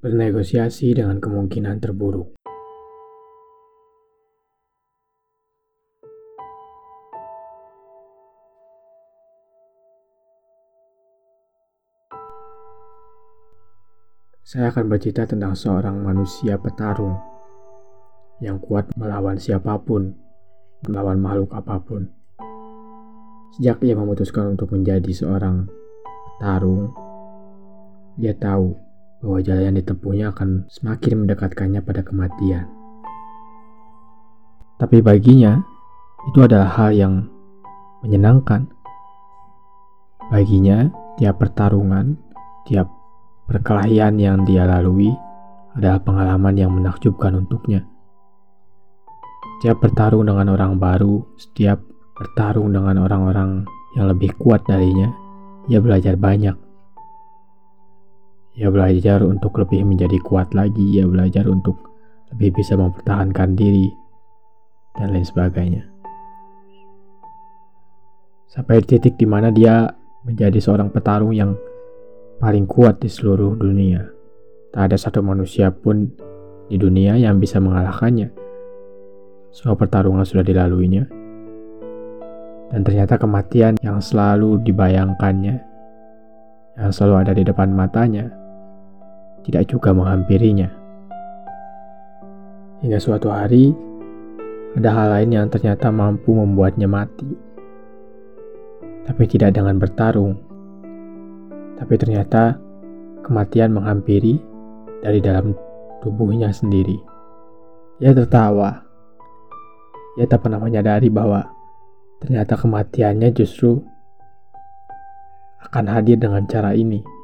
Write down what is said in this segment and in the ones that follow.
Bernegosiasi dengan kemungkinan terburuk. Saya akan bercerita tentang seorang manusia petarung yang kuat melawan siapa pun, melawan makhluk apa pun. Sejak ia memutuskan untuk menjadi seorang petarung, dia tahu bahwa jalan yang ditempuhnya akan semakin mendekatkannya pada kematian. Tapi baginya, itu adalah hal yang menyenangkan. Baginya, tiap pertarungan, tiap perkelahian yang dia lalui adalah pengalaman yang menakjubkan untuknya. Setiap bertarung dengan orang baru, setiap bertarung dengan orang-orang yang lebih kuat darinya, ia belajar banyak ia belajar untuk lebih menjadi kuat lagi, ia belajar untuk lebih bisa mempertahankan diri, dan lain sebagainya. Sampai di titik di mana dia menjadi seorang petarung yang paling kuat di seluruh dunia. Tak ada satu manusia pun di dunia yang bisa mengalahkannya. Semua pertarungan sudah dilaluinya. Dan ternyata kematian yang selalu dibayangkannya, yang selalu ada di depan matanya, tidak juga menghampirinya. Hingga suatu hari, ada hal lain yang ternyata mampu membuatnya mati. Tapi tidak dengan bertarung. Tapi ternyata kematian menghampiri dari dalam tubuhnya sendiri. Ia tertawa. Ia tak pernah menyadari bahwa ternyata kematiannya justru akan hadir dengan cara ini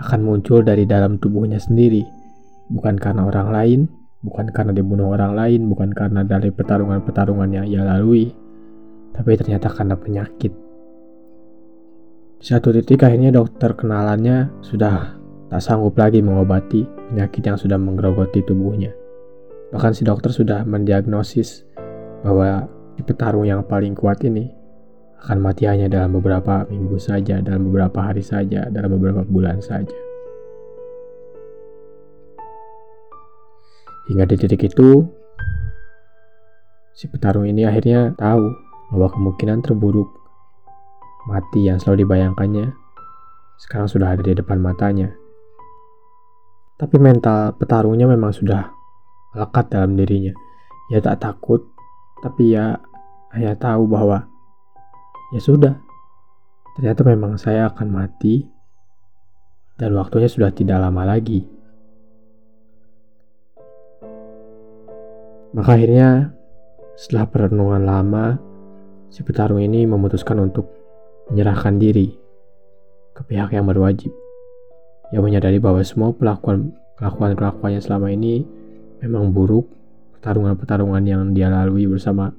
akan muncul dari dalam tubuhnya sendiri, bukan karena orang lain, bukan karena dibunuh orang lain, bukan karena dari pertarungan-pertarungan yang ia lalui, tapi ternyata karena penyakit. Di satu titik akhirnya dokter kenalannya sudah tak sanggup lagi mengobati penyakit yang sudah menggerogoti tubuhnya. Bahkan si dokter sudah mendiagnosis bahwa si petarung yang paling kuat ini akan mati hanya dalam beberapa minggu saja, dalam beberapa hari saja, dalam beberapa bulan saja. Hingga di titik itu, si petarung ini akhirnya tahu bahwa kemungkinan terburuk mati yang selalu dibayangkannya sekarang sudah ada di depan matanya. Tapi mental petarungnya memang sudah melekat dalam dirinya. Ia tak takut, tapi ia hanya tahu bahwa Ya sudah, ternyata memang saya akan mati dan waktunya sudah tidak lama lagi. Maka akhirnya setelah perenungan lama, si petarung ini memutuskan untuk menyerahkan diri ke pihak yang berwajib. Ia menyadari bahwa semua pelakuan kelakuan-kelakuannya selama ini memang buruk, pertarungan-pertarungan yang dia lalui bersama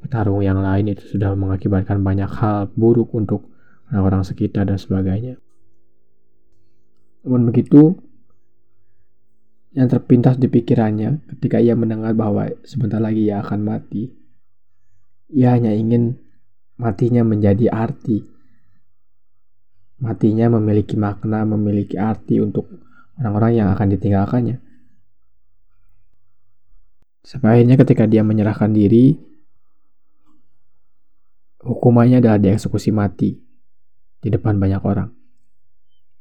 petarung yang lain itu sudah mengakibatkan banyak hal buruk untuk orang-orang sekitar dan sebagainya. Namun begitu, yang terpintas di pikirannya ketika ia mendengar bahwa sebentar lagi ia akan mati, ia hanya ingin matinya menjadi arti. Matinya memiliki makna, memiliki arti untuk orang-orang yang akan ditinggalkannya. Sampai akhirnya ketika dia menyerahkan diri, hukumannya adalah dieksekusi mati di depan banyak orang.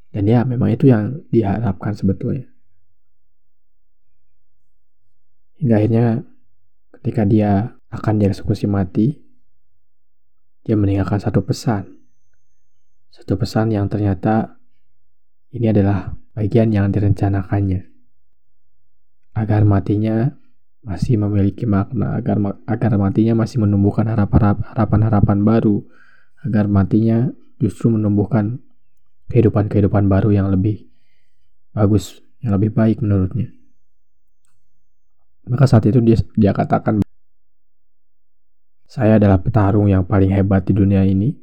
Dan ya, memang itu yang diharapkan sebetulnya. Hingga akhirnya ketika dia akan dieksekusi mati, dia meninggalkan satu pesan. Satu pesan yang ternyata ini adalah bagian yang direncanakannya. Agar matinya masih memiliki makna agar agar matinya masih menumbuhkan harapan-harapan baru. Agar matinya justru menumbuhkan kehidupan-kehidupan baru yang lebih bagus yang lebih baik menurutnya. Maka saat itu dia dia katakan saya adalah petarung yang paling hebat di dunia ini.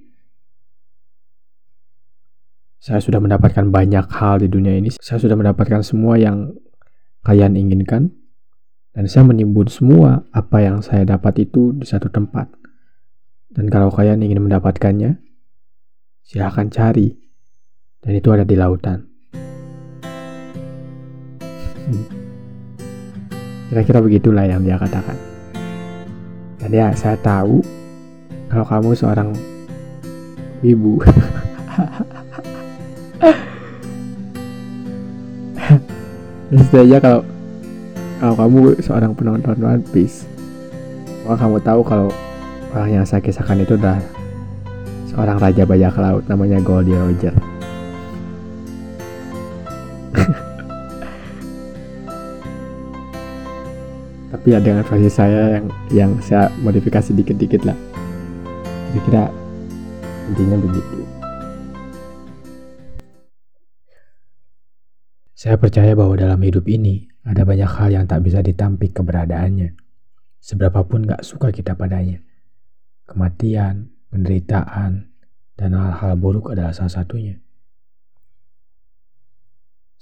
Saya sudah mendapatkan banyak hal di dunia ini. Saya sudah mendapatkan semua yang kalian inginkan dan saya menimbun semua apa yang saya dapat itu di satu tempat. Dan kalau kalian ingin mendapatkannya, silahkan cari. Dan itu ada di lautan. Hmm. Kira-kira begitulah yang dia katakan. Dan ya, saya tahu kalau kamu seorang ibu. aja kalau kalau kamu seorang penonton One Piece, maka kamu tahu kalau orang yang saya kisahkan itu adalah seorang raja bajak laut namanya Goldie Roger. Tapi ya dengan versi saya yang yang saya modifikasi dikit-dikit lah. Kira-kira intinya begitu. Saya percaya bahwa dalam hidup ini ada banyak hal yang tak bisa ditampik keberadaannya. Seberapapun gak suka kita padanya. Kematian, penderitaan, dan hal-hal buruk adalah salah satunya.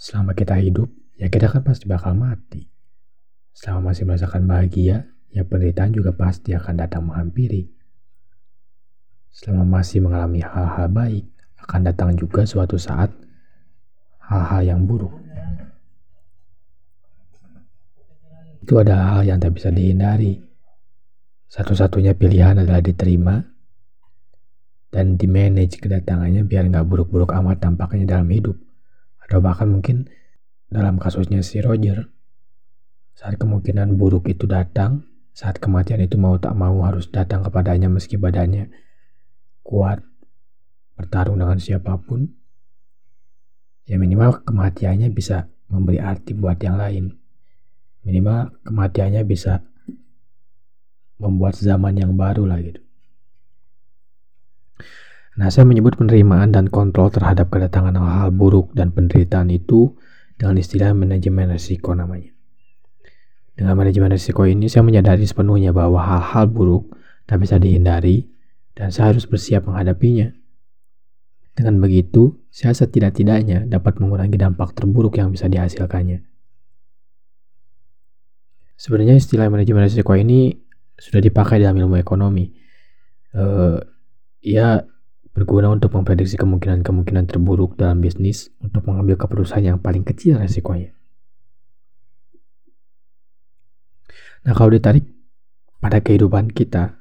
Selama kita hidup, ya kita kan pasti bakal mati. Selama masih merasakan bahagia, ya penderitaan juga pasti akan datang menghampiri. Selama masih mengalami hal-hal baik, akan datang juga suatu saat hal-hal yang buruk. Itu adalah hal yang tak bisa dihindari. Satu-satunya pilihan adalah diterima dan di manage kedatangannya biar nggak buruk-buruk amat dampaknya dalam hidup. Atau bahkan mungkin dalam kasusnya si Roger, saat kemungkinan buruk itu datang, saat kematian itu mau tak mau harus datang kepadanya meski badannya kuat, bertarung dengan siapa pun, ya minimal kematiannya bisa memberi arti buat yang lain minimal kematiannya bisa membuat zaman yang baru lah gitu. Nah, saya menyebut penerimaan dan kontrol terhadap kedatangan hal-hal buruk dan penderitaan itu dengan istilah manajemen risiko namanya. Dengan manajemen risiko ini, saya menyadari sepenuhnya bahwa hal-hal buruk tak bisa dihindari dan saya harus bersiap menghadapinya. Dengan begitu, saya setidak-tidaknya dapat mengurangi dampak terburuk yang bisa dihasilkannya. Sebenarnya istilah manajemen risiko ini sudah dipakai dalam ilmu ekonomi. Uh, ia berguna untuk memprediksi kemungkinan-kemungkinan terburuk dalam bisnis untuk mengambil keputusan yang paling kecil risikonya. Nah, kalau ditarik pada kehidupan kita,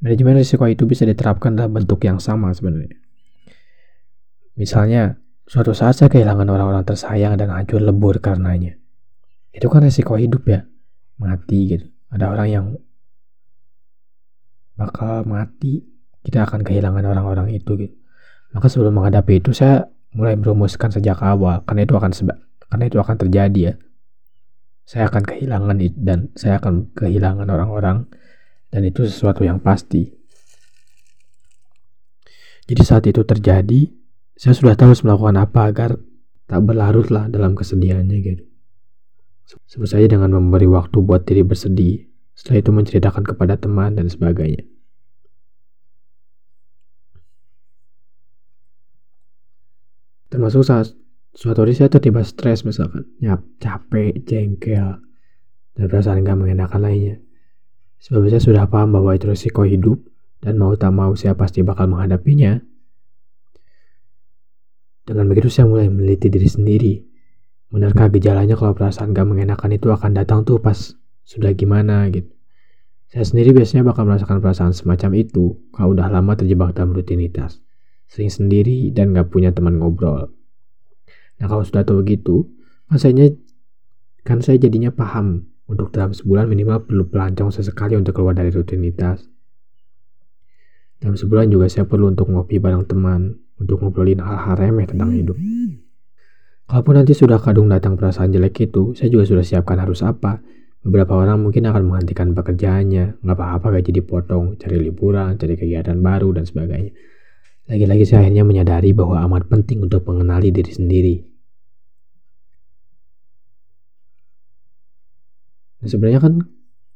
manajemen risiko itu bisa diterapkan dalam bentuk yang sama sebenarnya. Misalnya, suatu saat saya kehilangan orang-orang tersayang dan hancur lebur karenanya. Itu kan resiko hidup ya mati gitu. Ada orang yang bakal mati kita akan kehilangan orang-orang itu gitu. Maka sebelum menghadapi itu saya mulai merumuskan sejak awal karena itu akan seba karena itu akan terjadi ya. Saya akan kehilangan dan saya akan kehilangan orang-orang dan itu sesuatu yang pasti. Jadi saat itu terjadi saya sudah tahu harus melakukan apa agar tak berlarut lah dalam kesedihannya gitu Sebut saja dengan memberi waktu buat diri bersedih, setelah itu menceritakan kepada teman dan sebagainya. Termasuk saat suatu hari saya tiba stres misalkan, nyap, capek, jengkel, dan perasaan gak mengenakan lainnya. Sebab saya sudah paham bahwa itu risiko hidup dan mau tak mau saya pasti bakal menghadapinya. Dengan begitu saya mulai meneliti diri sendiri Benarkah gejalanya kalau perasaan gak mengenakan itu akan datang tuh pas sudah gimana gitu. Saya sendiri biasanya bakal merasakan perasaan semacam itu kalau udah lama terjebak dalam rutinitas. Sering sendiri dan gak punya teman ngobrol. Nah kalau sudah tahu begitu, rasanya kan saya jadinya paham untuk dalam sebulan minimal perlu pelancong sesekali untuk keluar dari rutinitas. Dalam sebulan juga saya perlu untuk ngopi bareng teman, untuk ngobrolin hal-hal remeh tentang hidup. Kalaupun nanti sudah kadung datang perasaan jelek itu, saya juga sudah siapkan harus apa. Beberapa orang mungkin akan menghentikan pekerjaannya, nggak apa-apa gaji dipotong, cari liburan, cari kegiatan baru, dan sebagainya. Lagi-lagi saya akhirnya menyadari bahwa amat penting untuk mengenali diri sendiri. Nah, sebenarnya kan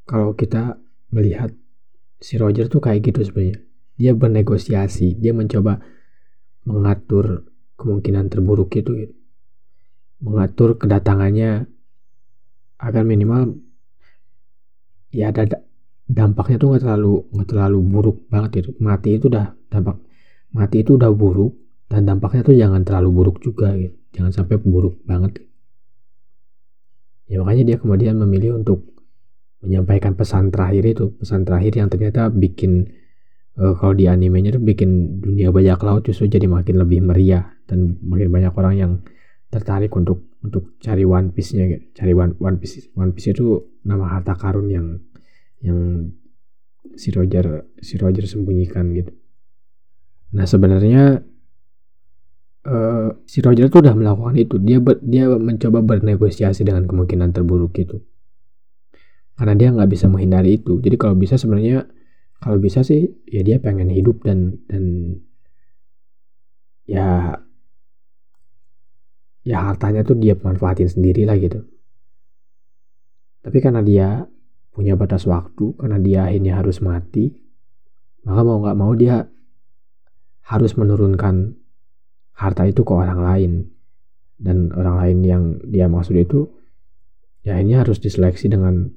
kalau kita melihat si Roger tuh kayak gitu sebenarnya. Dia bernegosiasi, dia mencoba mengatur kemungkinan terburuk itu gitu. Mengatur kedatangannya agar minimal ya ada dampaknya tuh nggak terlalu nggak terlalu buruk banget itu mati itu udah dampak mati itu udah buruk dan dampaknya tuh jangan terlalu buruk juga gitu. Jangan sampai buruk banget. Ya makanya dia kemudian memilih untuk menyampaikan pesan terakhir itu pesan terakhir yang ternyata bikin uh, kalau di animenya itu bikin dunia bajak laut justru jadi makin lebih meriah dan makin banyak orang yang tertarik untuk untuk cari One Piece-nya gitu. cari One, One Piece One Piece itu nama harta karun yang yang si Roger si Roger sembunyikan gitu. Nah sebenarnya uh, si Roger tuh udah melakukan itu. Dia ber, dia mencoba bernegosiasi dengan kemungkinan terburuk itu. Karena dia nggak bisa menghindari itu. Jadi kalau bisa sebenarnya kalau bisa sih ya dia pengen hidup dan dan ya ya hartanya tuh dia manfaatin sendiri lah gitu tapi karena dia punya batas waktu karena dia akhirnya harus mati maka mau nggak mau dia harus menurunkan harta itu ke orang lain dan orang lain yang dia maksud itu ya akhirnya harus diseleksi dengan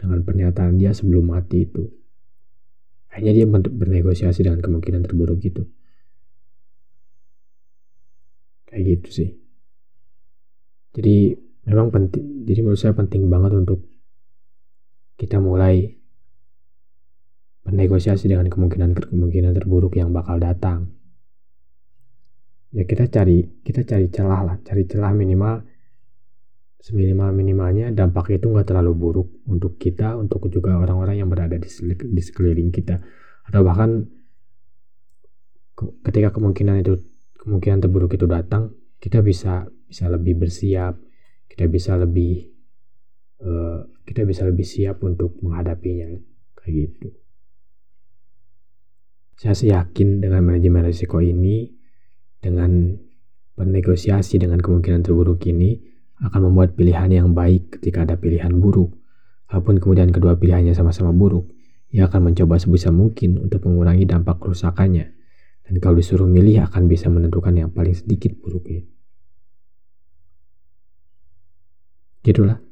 dengan pernyataan dia sebelum mati itu. Akhirnya dia bernegosiasi dengan kemungkinan terburuk itu. Kayak gitu sih. Jadi memang penting, jadi menurut saya penting banget untuk kita mulai bernegosiasi dengan kemungkinan-kemungkinan terburuk yang bakal datang. Ya kita cari, kita cari celah lah, cari celah minimal seminimal minimalnya dampak itu nggak terlalu buruk untuk kita untuk juga orang-orang yang berada di, di sekeliling kita. Atau bahkan ketika kemungkinan itu kemungkinan terburuk itu datang kita bisa bisa lebih bersiap kita bisa lebih uh, kita bisa lebih siap untuk menghadapinya kayak gitu. Saya sih yakin dengan manajemen risiko ini dengan bernegosiasi dengan kemungkinan terburuk ini akan membuat pilihan yang baik ketika ada pilihan buruk. Walaupun kemudian kedua pilihannya sama-sama buruk, ia akan mencoba sebisa mungkin untuk mengurangi dampak kerusakannya. Dan kalau disuruh milih akan bisa menentukan yang paling sedikit buruknya. Gitulah.